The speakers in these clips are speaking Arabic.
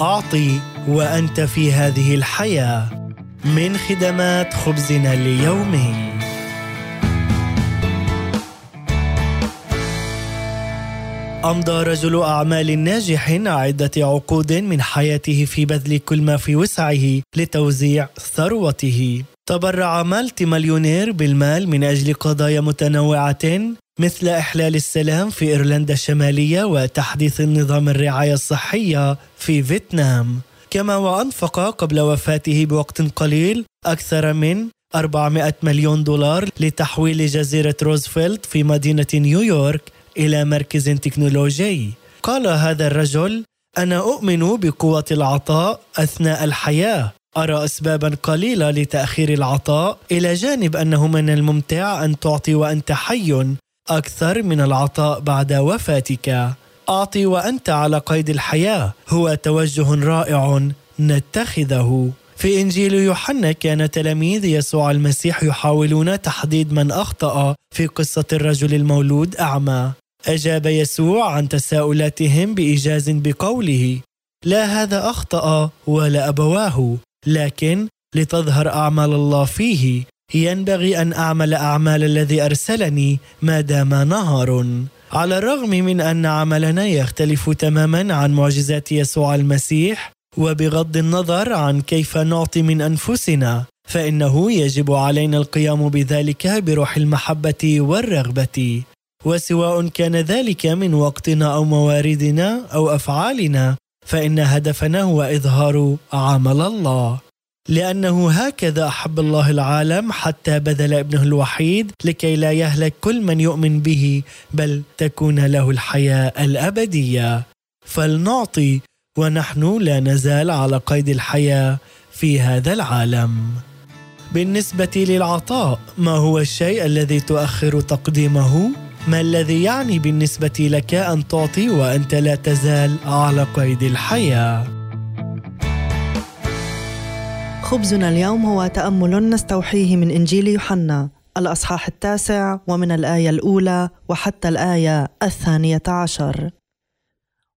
أعطي وأنت في هذه الحياة من خدمات خبزنا اليومي أمضى رجل أعمال ناجح عدة عقود من حياته في بذل كل ما في وسعه لتوزيع ثروته. تبرع مالتي مليونير بالمال من أجل قضايا متنوعة مثل إحلال السلام في إيرلندا الشمالية وتحديث النظام الرعاية الصحية في فيتنام. كما وأنفق قبل وفاته بوقت قليل أكثر من 400 مليون دولار لتحويل جزيرة روزفلت في مدينة نيويورك إلى مركز تكنولوجي. قال هذا الرجل أنا أؤمن بقوة العطاء أثناء الحياة. أرى أسبابا قليلة لتأخير العطاء إلى جانب أنه من الممتع أن تعطي وأنت حي أكثر من العطاء بعد وفاتك. أعطي وأنت على قيد الحياة. هو توجه رائع نتخذه. في إنجيل يوحنا كان تلاميذ يسوع المسيح يحاولون تحديد من أخطأ في قصة الرجل المولود أعمى. أجاب يسوع عن تساؤلاتهم بإيجاز بقوله لا هذا أخطأ ولا أبواه لكن لتظهر أعمال الله فيه ينبغي أن أعمل أعمال الذي أرسلني ما دام نهار. على الرغم من أن عملنا يختلف تماما عن معجزات يسوع المسيح وبغض النظر عن كيف نعطي من أنفسنا فإنه يجب علينا القيام بذلك بروح المحبة والرغبة. وسواء كان ذلك من وقتنا أو مواردنا أو أفعالنا فإن هدفنا هو إظهار عمل الله. لأنه هكذا أحب الله العالم حتى بذل ابنه الوحيد لكي لا يهلك كل من يؤمن به بل تكون له الحياة الأبدية فلنعطي ونحن لا نزال على قيد الحياة في هذا العالم بالنسبة للعطاء ما هو الشيء الذي تؤخر تقديمه؟ ما الذي يعني بالنسبة لك أن تعطي وأنت لا تزال على قيد الحياة؟ خبزنا اليوم هو تأمل نستوحيه من إنجيل يوحنا الأصحاح التاسع ومن الآية الأولى وحتى الآية الثانية عشر.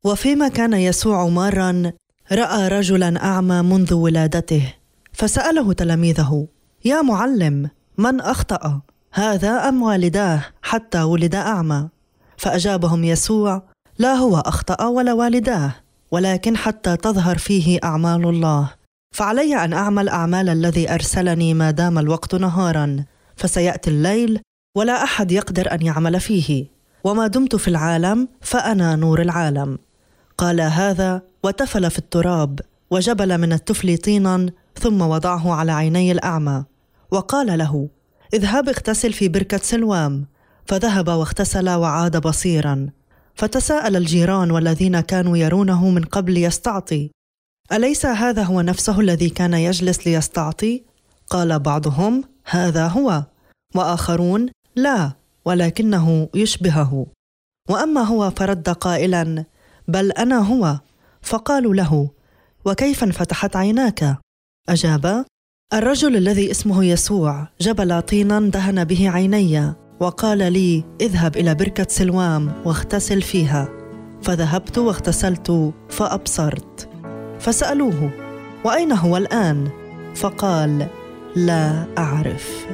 وفيما كان يسوع مارا رأى رجلا أعمى منذ ولادته فسأله تلاميذه: يا معلم من أخطأ هذا أم والداه حتى ولد أعمى؟ فأجابهم يسوع: لا هو أخطأ ولا والداه ولكن حتى تظهر فيه أعمال الله فعلي أن أعمل أعمال الذي أرسلني ما دام الوقت نهارا فسيأتي الليل ولا أحد يقدر أن يعمل فيه. وما دمت في العالم فأنا نور العالم. قال هذا وتفل في التراب وجبل من التفل طينا ثم وضعه على عيني الأعمى. وقال له اذهب اغتسل في بركة سلوام. فذهب واغتسل وعاد بصيرا. فتساءل الجيران والذين كانوا يرونه من قبل يستعطي. أليس هذا هو نفسه الذي كان يجلس ليستعطي؟ قال بعضهم هذا هو. وآخرون لا ولكنه يشبهه. وأما هو فرد قائلا بل أنا هو. فقالوا له وكيف انفتحت عيناك؟ أجاب الرجل الذي اسمه يسوع جبل طينا دهن به عيني وقال لي اذهب إلى بركة سلوام واغتسل فيها. فذهبت واغتسلت فأبصرت. فسألوه وأين هو الآن؟ فقال لا أعرف.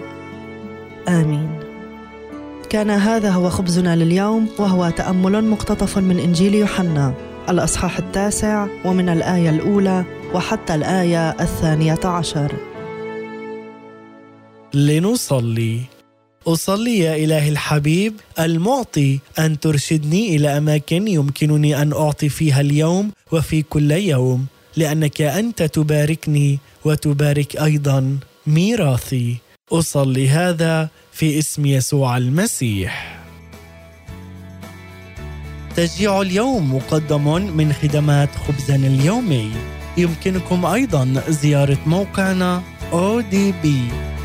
آمين. كان هذا هو خبزنا لليوم وهو تأمل مقتطف من إنجيل يوحنا الأصحاح التاسع ومن الآية الأولى وحتى الآية الثانية عشر. لنصلي. أصلي يا إلهي الحبيب المعطي أن ترشدني إلى أماكن يمكنني أن أعطي فيها اليوم وفي كل يوم. لأنك أنت تباركني وتبارك أيضا ميراثي. أصلي هذا في اسم يسوع المسيح. تشجيع اليوم مقدم من خدمات خبزنا اليومي. يمكنكم أيضا زيارة موقعنا odb.org